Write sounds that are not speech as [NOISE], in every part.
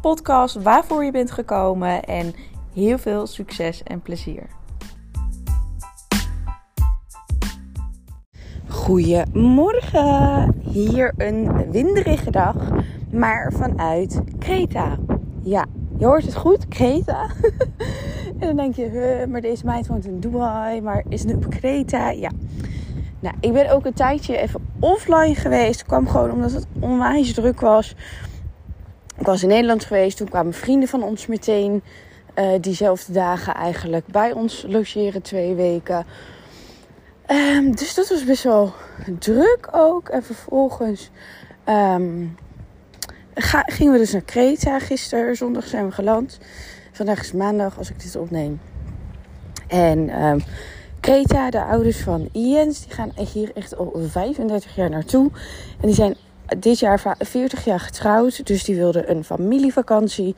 podcast waarvoor je bent gekomen en heel veel succes en plezier. Goedemorgen, hier een winderige dag, maar vanuit Kreta. Ja, je hoort het goed, Kreta. [LAUGHS] en dan denk je, maar deze meid woont in Dubai, maar is het op Kreta? Ja. Nou, ik ben ook een tijdje even offline geweest. kwam gewoon omdat het onwijs druk was. Was in Nederland geweest. Toen kwamen vrienden van ons meteen uh, diezelfde dagen eigenlijk bij ons logeren. Twee weken. Um, dus dat was best wel druk ook. En vervolgens ga, gingen we dus naar Kreta. Gisteren, zondag zijn we geland. Vandaag is maandag als ik dit opneem. En um, Kreta, de ouders van Iens, die gaan hier echt al 35 jaar naartoe. En die zijn dit jaar 40 jaar getrouwd. Dus die wilden een familievakantie.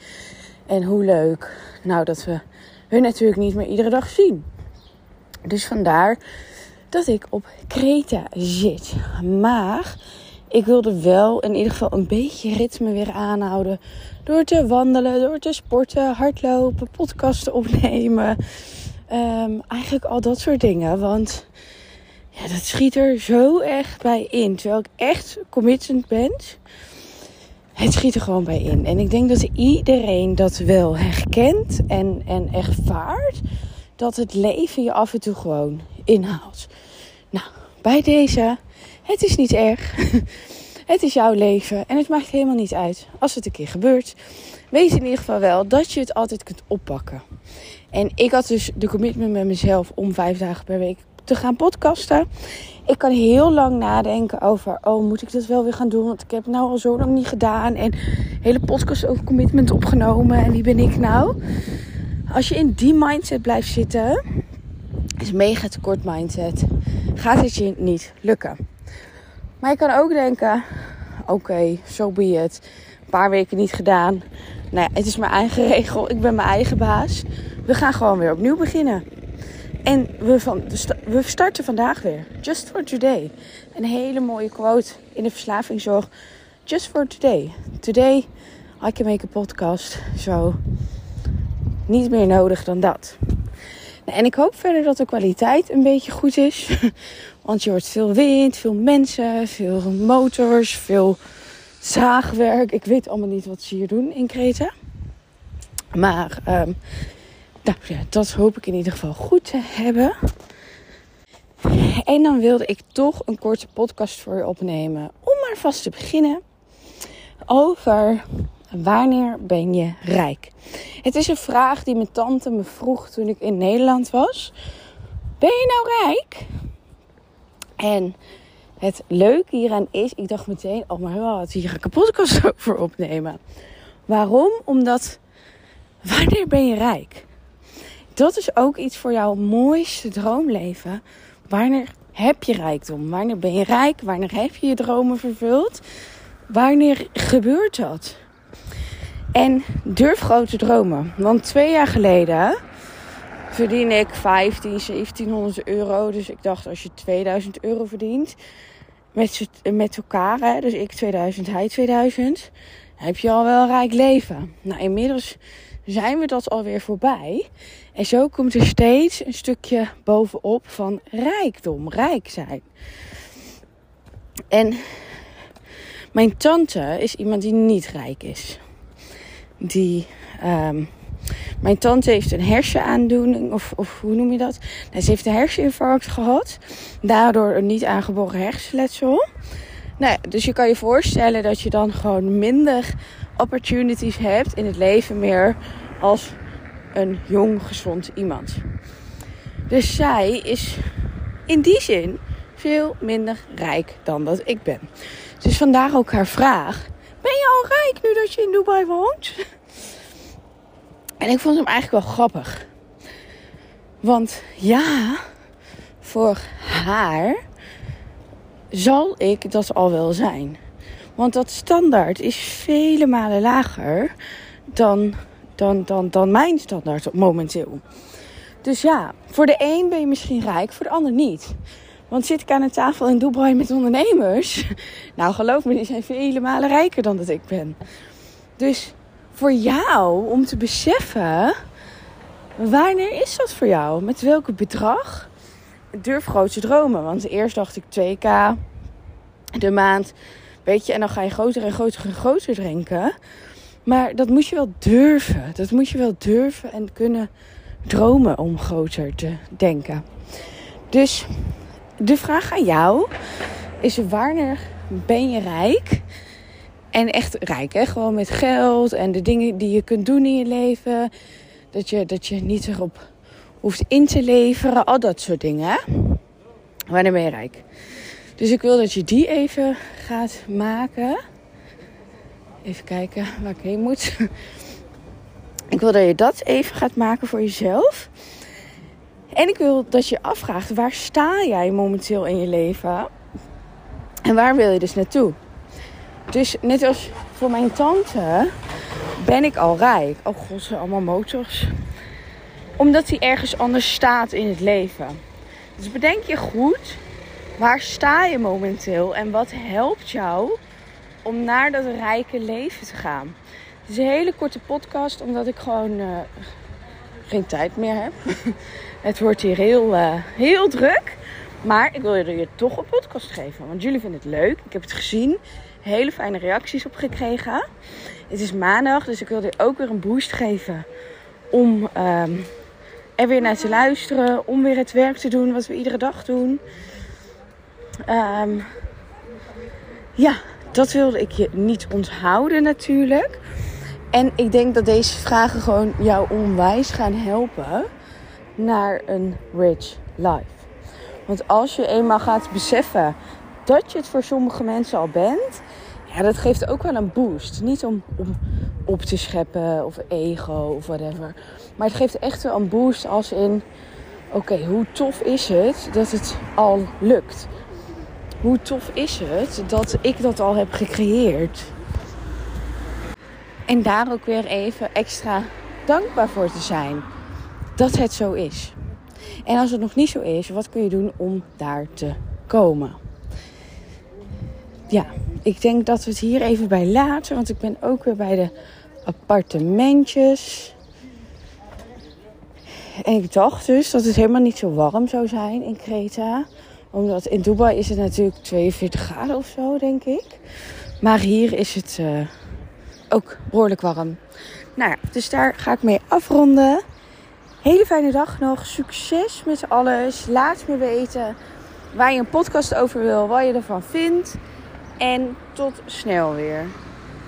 En hoe leuk. Nou, dat we hun natuurlijk niet meer iedere dag zien. Dus vandaar dat ik op Kreta zit. Maar ik wilde wel in ieder geval een beetje ritme weer aanhouden. Door te wandelen, door te sporten, hardlopen, podcasten opnemen. Um, eigenlijk al dat soort dingen. Want ja, dat schiet er zo echt bij in. Terwijl ik echt committed ben. Het schiet er gewoon bij in. En ik denk dat iedereen dat wel herkent en, en ervaart. Dat het leven je af en toe gewoon inhaalt. Nou, bij deze, het is niet erg. [LAUGHS] Het is jouw leven en het maakt helemaal niet uit als het een keer gebeurt. Weet in ieder geval wel dat je het altijd kunt oppakken. En ik had dus de commitment met mezelf om vijf dagen per week te gaan podcasten. Ik kan heel lang nadenken over, oh, moet ik dat wel weer gaan doen? Want ik heb het nou al zo lang niet gedaan. En hele podcast over commitment opgenomen. En wie ben ik nou? Als je in die mindset blijft zitten, is mega tekort mindset, gaat het je niet lukken. Maar je kan ook denken, oké, zo so be it. Een paar weken niet gedaan. Nou ja, het is mijn eigen [LAUGHS] regel. Ik ben mijn eigen baas. We gaan gewoon weer opnieuw beginnen. En we, van, we starten vandaag weer. Just for today. Een hele mooie quote in de verslavingszorg. Just for today. Today I can make a podcast. Zo. Niet meer nodig dan dat. Nou, en ik hoop verder dat de kwaliteit een beetje goed is. [LAUGHS] Want je hoort veel wind, veel mensen, veel motors, veel zaagwerk. Ik weet allemaal niet wat ze hier doen in Kreta. Maar um, nou ja, dat hoop ik in ieder geval goed te hebben. En dan wilde ik toch een korte podcast voor je opnemen. Om maar vast te beginnen over wanneer ben je rijk? Het is een vraag die mijn tante me vroeg toen ik in Nederland was. Ben je nou rijk? En het leuke hieraan is, ik dacht meteen, oh maar wat, hier ga ik een podcast [LAUGHS] over opnemen. Waarom? Omdat, wanneer ben je rijk? Dat is ook iets voor jouw mooiste droomleven. Wanneer heb je rijkdom? Wanneer ben je rijk? Wanneer heb je je dromen vervuld? Wanneer gebeurt dat? En durf grote dromen. Want twee jaar geleden verdien ik 15, 1700 euro. Dus ik dacht, als je 2000 euro verdient met, met elkaar, hè, dus ik 2000, hij 2000, heb je al wel een rijk leven. Nou, inmiddels zijn we dat alweer voorbij. En zo komt er steeds een stukje bovenop van rijkdom, rijk zijn. En mijn tante is iemand die niet rijk is. Die um, mijn tante heeft een hersenaandoening, of, of hoe noem je dat? Nee, ze heeft een herseninfarct gehad. Daardoor een niet aangeboren hersenletsel. Nou, dus je kan je voorstellen dat je dan gewoon minder opportunities hebt in het leven meer als een jong, gezond iemand. Dus zij is in die zin veel minder rijk dan dat ik ben. Dus vandaar ook haar vraag: Ben je al rijk nu dat je in Dubai woont? En ik vond hem eigenlijk wel grappig. Want ja, voor haar zal ik dat al wel zijn. Want dat standaard is vele malen lager dan, dan, dan, dan mijn standaard momenteel. Dus ja, voor de een ben je misschien rijk, voor de ander niet. Want zit ik aan een tafel in Dubai met ondernemers? [LAUGHS] Nou, geloof me, die zijn vele malen rijker dan dat ik ben. Dus voor jou om te beseffen, wanneer is dat voor jou? Met welk bedrag? Durf groot te dromen. Want eerst dacht ik 2k de maand. Weet je, en dan ga je groter en groter en groter drinken. Maar dat moet je wel durven. Dat moet je wel durven en kunnen dromen om groter te denken. Dus de vraag aan jou is: wanneer ben je rijk? En echt rijk, hè? Gewoon met geld en de dingen die je kunt doen in je leven. Dat je, dat je niet erop hoeft in te leveren. Al dat soort dingen. Wanneer ben je rijk? Dus ik wil dat je die even gaat maken. Even kijken waar ik heen moet. [LAUGHS] Ik wil dat je dat even gaat maken voor jezelf. En ik wil dat je afvraagt, waar sta jij momenteel in je leven? En waar wil je dus naartoe? Dus net als voor mijn tante ben ik al rijk. Oh god, ze allemaal motors. Omdat hij ergens anders staat in het leven. Dus bedenk je goed, waar sta je momenteel en wat helpt jou om naar dat rijke leven te gaan? Het is een hele korte podcast, omdat ik gewoon uh, geen tijd meer heb. [LAUGHS] het wordt hier heel, uh, heel druk. Maar ik wil je toch een podcast geven. Want jullie vinden het leuk. Ik heb het gezien. Hele fijne reacties op gekregen. Het is maandag, dus ik wil je ook weer een boost geven. Om um, er weer naar te luisteren. Om weer het werk te doen wat we iedere dag doen. Um, ja, dat wilde ik je niet onthouden natuurlijk. En ik denk dat deze vragen gewoon jou onwijs gaan helpen naar een rich life. Want als je eenmaal gaat beseffen dat je het voor sommige mensen al bent, ja, dat geeft ook wel een boost. Niet om, om op te scheppen of ego of whatever. Maar het geeft echt wel een boost als in: oké, hoe tof is het dat het al lukt? Hoe tof is het dat ik dat al heb gecreëerd? En daar ook weer even extra dankbaar voor te zijn dat het zo is. En als het nog niet zo is, wat kun je doen om daar te komen? Ja, ik denk dat we het hier even bij laten, want ik ben ook weer bij de appartementjes. En ik dacht dus dat het helemaal niet zo warm zou zijn in Kreta. Omdat in Dubai is het natuurlijk 42 graden of zo, denk ik. Maar hier is het uh, ook behoorlijk warm. Nou ja, dus daar ga ik mee afronden. Hele fijne dag nog. Succes met alles. Laat me weten waar je een podcast over wil, wat je ervan vindt. En tot snel weer.